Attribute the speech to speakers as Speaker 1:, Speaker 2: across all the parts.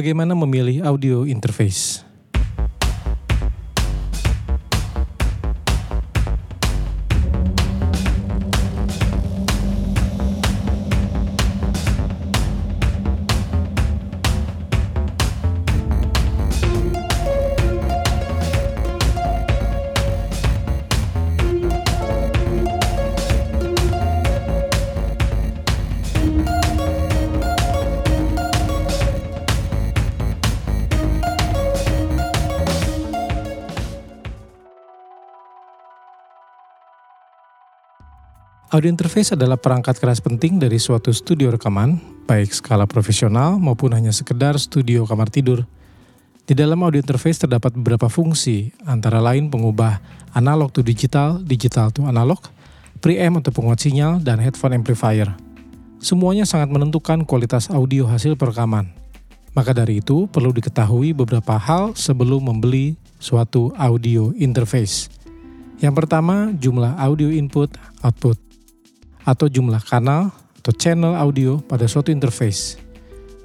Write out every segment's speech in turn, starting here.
Speaker 1: Bagaimana memilih audio interface? Audio interface adalah perangkat keras penting dari suatu studio rekaman, baik skala profesional maupun hanya sekedar studio kamar tidur. Di dalam audio interface terdapat beberapa fungsi, antara lain pengubah analog to digital, digital to analog, preamp untuk penguat sinyal, dan headphone amplifier. Semuanya sangat menentukan kualitas audio hasil perekaman. Maka dari itu, perlu diketahui beberapa hal sebelum membeli suatu audio interface. Yang pertama, jumlah audio input output atau jumlah kanal atau channel audio pada suatu interface.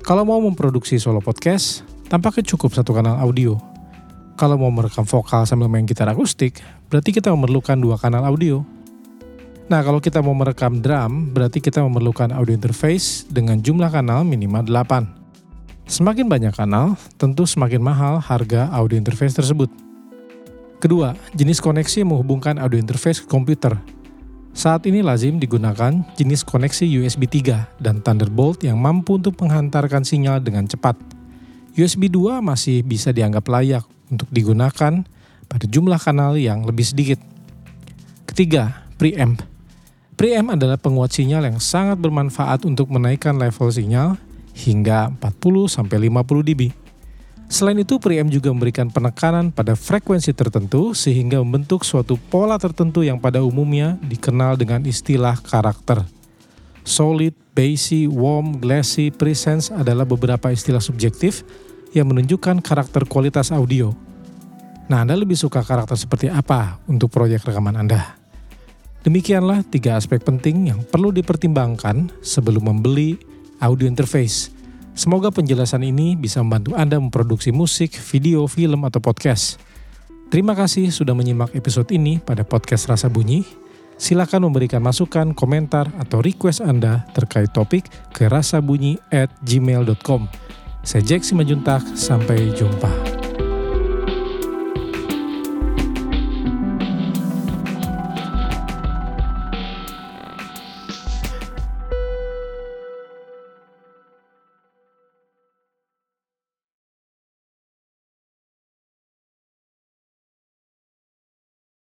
Speaker 1: Kalau mau memproduksi solo podcast, tampaknya cukup satu kanal audio. Kalau mau merekam vokal sambil main gitar akustik, berarti kita memerlukan dua kanal audio. Nah, kalau kita mau merekam drum, berarti kita memerlukan audio interface dengan jumlah kanal minimal 8. Semakin banyak kanal, tentu semakin mahal harga audio interface tersebut. Kedua, jenis koneksi menghubungkan audio interface ke komputer saat ini lazim digunakan jenis koneksi USB 3 dan Thunderbolt yang mampu untuk menghantarkan sinyal dengan cepat. USB 2 masih bisa dianggap layak untuk digunakan pada jumlah kanal yang lebih sedikit. Ketiga, preamp. Preamp adalah penguat sinyal yang sangat bermanfaat untuk menaikkan level sinyal hingga 40-50 dB. Selain itu, preamp juga memberikan penekanan pada frekuensi tertentu sehingga membentuk suatu pola tertentu yang pada umumnya dikenal dengan istilah karakter. Solid, bassy, warm, glassy, presence adalah beberapa istilah subjektif yang menunjukkan karakter kualitas audio. Nah, Anda lebih suka karakter seperti apa untuk proyek rekaman Anda? Demikianlah tiga aspek penting yang perlu dipertimbangkan sebelum membeli audio interface. Semoga penjelasan ini bisa membantu Anda memproduksi musik, video, film, atau podcast. Terima kasih sudah menyimak episode ini pada podcast Rasa Bunyi. Silakan memberikan masukan, komentar, atau request Anda terkait topik ke rasabunyi at gmail.com. Saya Jack Simajuntak, sampai jumpa.